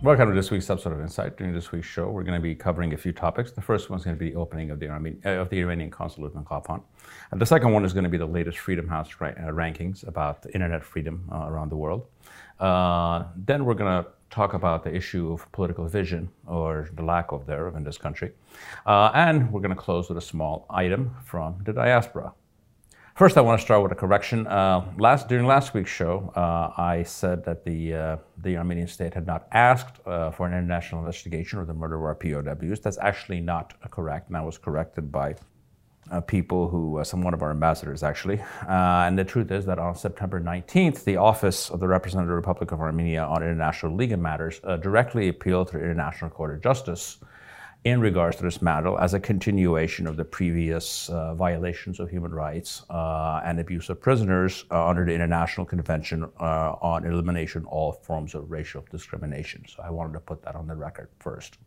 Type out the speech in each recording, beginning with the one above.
Welcome to this week's episode of Insight. During this week's show, we're going to be covering a few topics. The first one is going to be the opening of the, uh, of the Iranian consulate in Kapan. And the second one is going to be the latest Freedom House ra- uh, rankings about internet freedom uh, around the world. Uh, then we're going to talk about the issue of political vision or the lack of thereof in this country. Uh, and we're going to close with a small item from the diaspora. First, I want to start with a correction. Uh, last during last week's show, uh, I said that the uh, the Armenian state had not asked uh, for an international investigation of the murder of our POWs. That's actually not correct, and I was corrected by uh, people who, uh, some one of our ambassadors actually. and the truth is that on September 19th, the Office of the Representative Republic of Armenia on International Legal Matters directly appealed to the International Court of Justice in regards to this matter as a continuation of the previous uh, violations of human rights uh, and abuse of prisoners uh, under the International Convention uh, on Elimination of All Forms of Racial Discrimination. So I wanted to put that on the record first.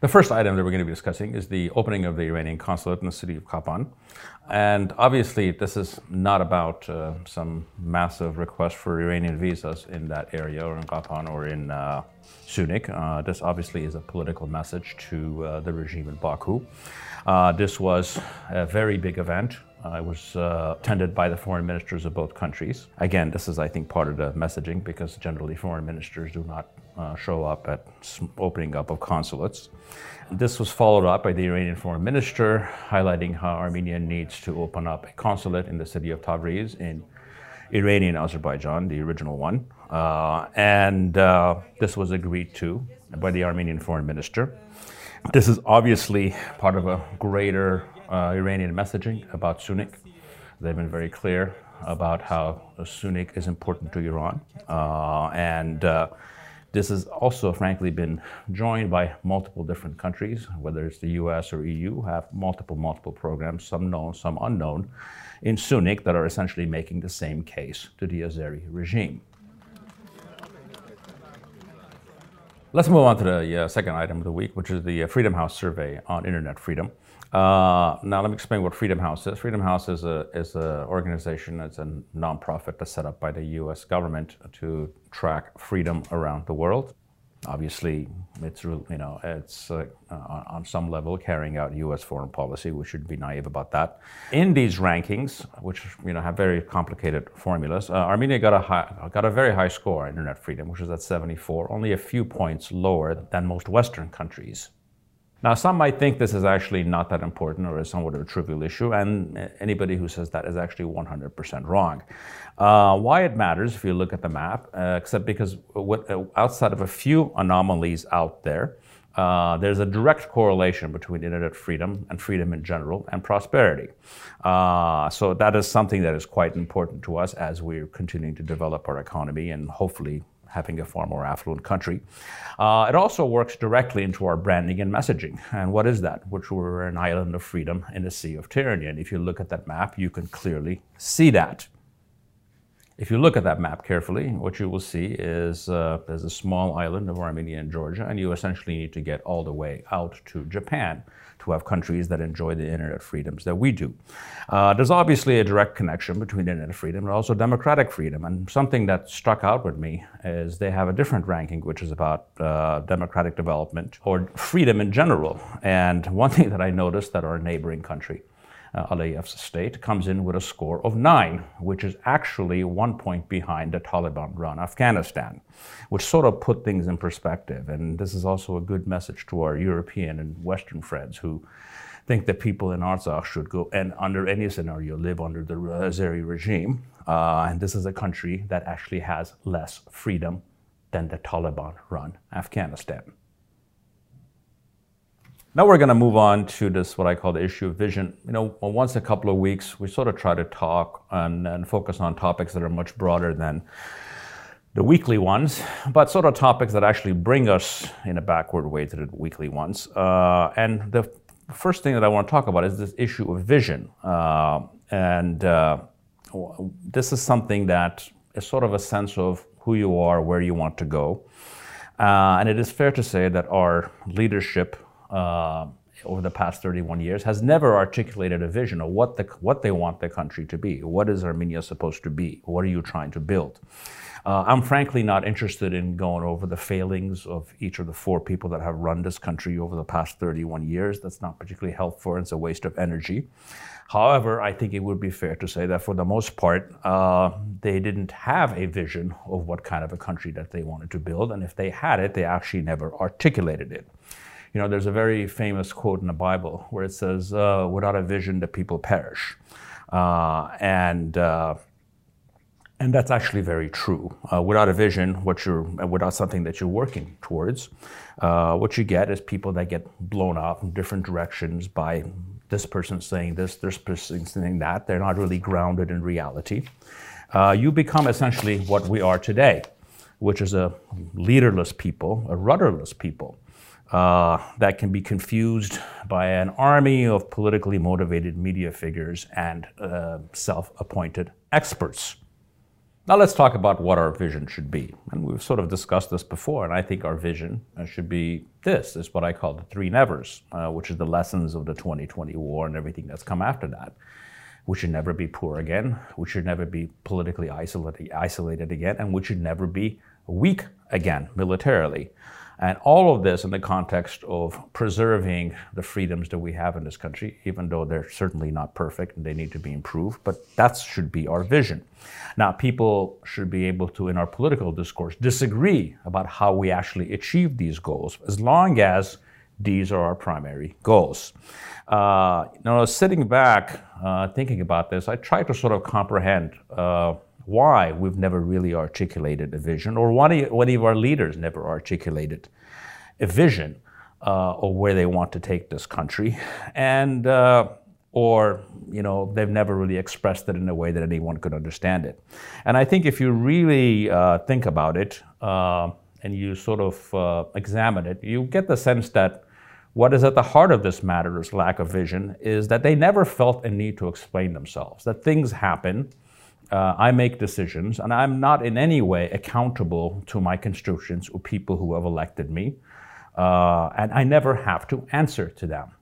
The first item that we're going to be discussing is the opening of the Iranian consulate in the city of Kapan. And obviously, this is not about uh, some massive request for Iranian visas in that area or in Kapan or in uh, Syunik. Uh, this obviously is a political message to uh, the regime in Baku. Uh, this was a very big event. Uh, it was uh, attended by the foreign ministers of both countries. Again, this is, I think, part of the messaging because generally foreign ministers do not uh, show up at opening up of consulates. This was followed up by the Iranian foreign minister highlighting how Armenia needs to open up a consulate in the city of Tabriz in Iranian Azerbaijan, the original one. Uh, and uh, this was agreed to by the Armenian foreign minister. This is obviously part of a greater uh, Iranian messaging about Syunik. They've been very clear about how Syunik is important to Iran. Uh, and this has also, frankly, been joined by multiple different countries, whether it's the US or EU, have multiple, multiple programs, some known, some unknown, in Syunik that are essentially making the same case to the Azeri regime. Let's move on to the uh, second item of the week, which is the uh, Freedom House survey on internet freedom. Uh, now, let me explain what Freedom House is. Freedom House is a is an organization. It's a nonprofit that's set up by the U.S. government to track freedom around the world. Obviously, it's you know it's uh, on some level carrying out U.S. foreign policy. We shouldn't be naive about that. In these rankings, which you know have very complicated formulas, uh, Armenia got a high, got a very high score on internet freedom, which is at 74, only a few points lower than most Western countries. Now, some might think this is actually not that important or is somewhat of a trivial issue, and anybody who says that is actually 100% wrong. Uh, why it matters if you look at the map, uh, except because what, uh, outside of a few anomalies out there, uh, there's a direct correlation between internet freedom and freedom in general and prosperity. Uh, so that is something that is quite important to us as we're continuing to develop our economy and hopefully having a far more affluent country. Uh, it also works directly into our branding and messaging. And what is that? Which we're an island of freedom in the Sea of Tyranny. And if you look at that map, you can clearly see that. If you look at that map carefully, what you will see is uh, there's a small island of Armenia and Georgia, and you essentially need to get all the way out to Japan to have countries that enjoy the internet freedoms that we do. Uh, there's obviously a direct connection between internet freedom and also democratic freedom. And something that struck out with me is they have a different ranking, which is about uh, democratic development or freedom in general. And one thing that I noticed that our neighboring country, uh, Aliyev's state, comes in with a score of nine, which is actually one point behind the Taliban run Afghanistan, which sort of put things in perspective. And this is also a good message to our European and Western friends who think that people in Artsakh should go and under any scenario live under the Azeri regime. Uh, and this is a country that actually has less freedom than the Taliban run Afghanistan. Now we're going to move on to this, what I call the issue of vision. You know, once a couple of weeks, we sort of try to talk and, and focus on topics that are much broader than the weekly ones, but sort of topics that actually bring us in a backward way to the weekly ones. Uh, and the first thing that I want to talk about is this issue of vision. Uh, and uh, this is something that is sort of a sense of who you are, where you want to go. Uh, and it is fair to say that our leadership uh, over the past 31 years has never articulated a vision of what, the, what they want the country to be. What is Armenia supposed to be? What are you trying to build? Uh, I'm frankly not interested in going over the failings of each of the four people that have run this country over the past 31 years. That's not particularly helpful. It's a waste of energy. However, I think it would be fair to say that for the most part, uh, they didn't have a vision of what kind of a country that they wanted to build. And if they had it, they actually never articulated it. You know, there's a very famous quote in the Bible where it says, uh, without a vision, the people perish. Uh, and uh, and that's actually very true. Uh, without a vision, what you're, without something that you're working towards, uh, what you get is people that get blown off in different directions by this person saying this, this person saying that. They're not really grounded in reality. Uh, you become essentially what we are today, which is a leaderless people, a rudderless people. Uh, that can be confused by an army of politically motivated media figures and uh, self appointed experts. Now let's talk about what our vision should be. And we've sort of discussed this before, and I think our vision uh, should be this, is what I call the three nevers, uh, which is the lessons of the 2020 war and everything that's come after that. We should never be poor again. We should never be politically isolated, isolated again, and we should never be weak again militarily. And all of this in the context of preserving the freedoms that we have in this country, even though they're certainly not perfect and they need to be improved, but that should be our vision. Now, people should be able to, in our political discourse, disagree about how we actually achieve these goals, as long as these are our primary goals. Uh, now, sitting back, uh, thinking about this, I try to sort of comprehend. Uh, why we've never really articulated a vision, or why any of our leaders never articulated a vision uh, of where they want to take this country, and uh, or you know they've never really expressed it in a way that anyone could understand it. And I think if you really uh, think about it uh, and you sort of uh, examine it, you get the sense that what is at the heart of this matter's lack of vision is that they never felt a need to explain themselves. That things happen uh, I make decisions, and I'm not in any way accountable to my constituents or people who have elected me, uh, and I never have to answer to them.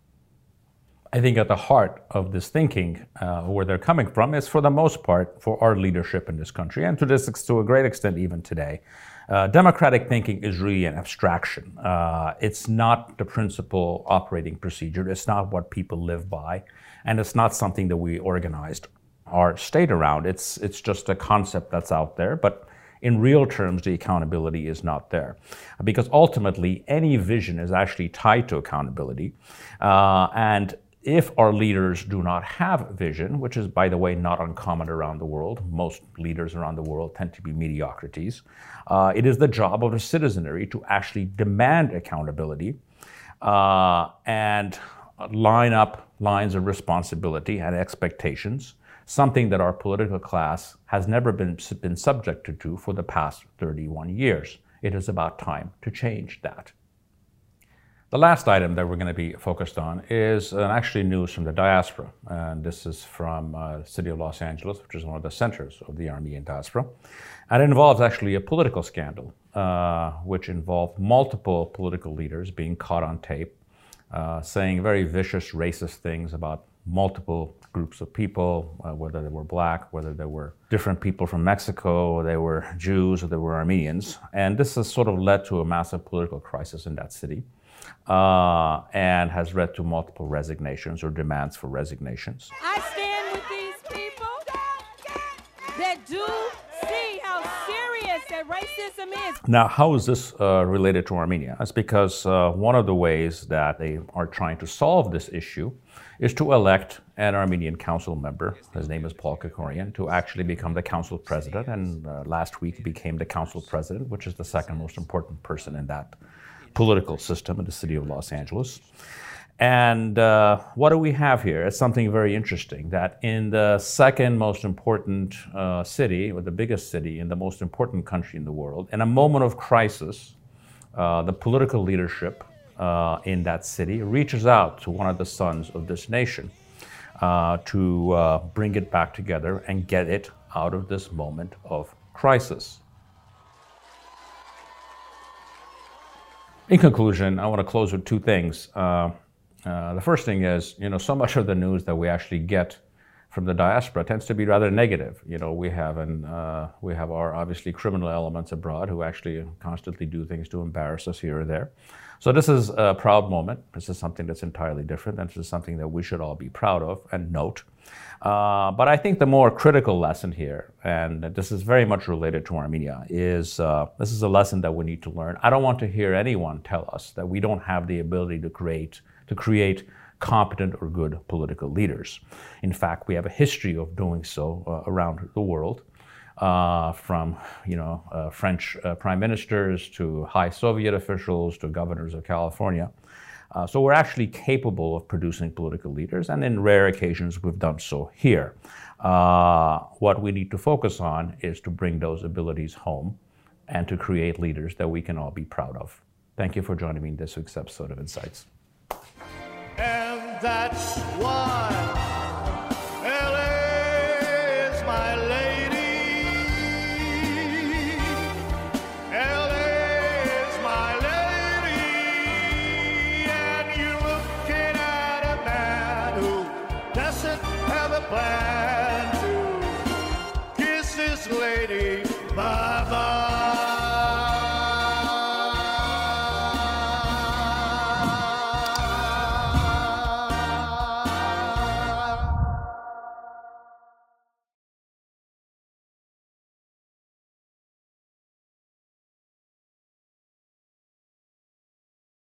I think at the heart of this thinking, uh, where they're coming from, is for the most part for our leadership in this country, and to this to a great extent even today. Uh, democratic thinking is really an abstraction. Uh, it's not the principal operating procedure. It's not what people live by, and it's not something that we organized our state around. It's, it's just a concept that's out there, but in real terms, the accountability is not there. Because ultimately, any vision is actually tied to accountability. Uh, and if our leaders do not have vision, which is, by the way, not uncommon around the world, most leaders around the world tend to be mediocrities, uh, it is the job of the citizenry to actually demand accountability uh, and line up lines of responsibility and expectations something that our political class has never been, been subjected to for the past 31 years. It is about time to change that. The last item that we're going to be focused on is uh, actually news from the diaspora. And this is from uh, the city of Los Angeles, which is one of the centers of the Armenian diaspora. And it involves actually a political scandal, uh, which involved multiple political leaders being caught on tape uh, saying very vicious, racist things about multiple groups of people, uh, whether they were black, whether they were different people from Mexico, or they were Jews, or they were Armenians. And this has sort of led to a massive political crisis in that city uh, and has led to multiple resignations or demands for resignations. I stand with these people that do that racism is. Now, how is this uh, related to Armenia? That's because uh, one of the ways that they are trying to solve this issue is to elect an Armenian council member, his name is Paul Krekorian, to actually become the council president. And uh, last week he became the council president, which is the second most important person in that political system in the city of Los Angeles. And uh, what do we have here? It's something very interesting that in the second most important uh, city, or the biggest city in the most important country in the world, in a moment of crisis, uh, the political leadership uh, in that city reaches out to one of the sons of this nation uh, to uh, bring it back together and get it out of this moment of crisis. In conclusion, I want to close with two things. Uh, the first thing is, you know, so much of the news that we actually get from the diaspora tends to be rather negative. You know, we have an, uh, we have our obviously criminal elements abroad who actually constantly do things to embarrass us here or there. So this is a proud moment. This is something that's entirely different, and this is something that we should all be proud of and note. Uh, but I think the more critical lesson here, and this is very much related to Armenia, is uh, this is a lesson that we need to learn. I don't want to hear anyone tell us that we don't have the ability to create to create competent or good political leaders. In fact, we have a history of doing so uh, around the world. Uh, from you know uh, French uh, prime ministers to high Soviet officials to governors of California. Uh, so we're actually capable of producing political leaders, and in rare occasions we've done so here. Uh, what we need to focus on is to bring those abilities home and to create leaders that we can all be proud of. Thank you for joining me in this week's episode of Insights. That's why LA is my lady. LA is my lady. And you're looking at a man who doesn't have a plan to kiss this lady. Bye bye.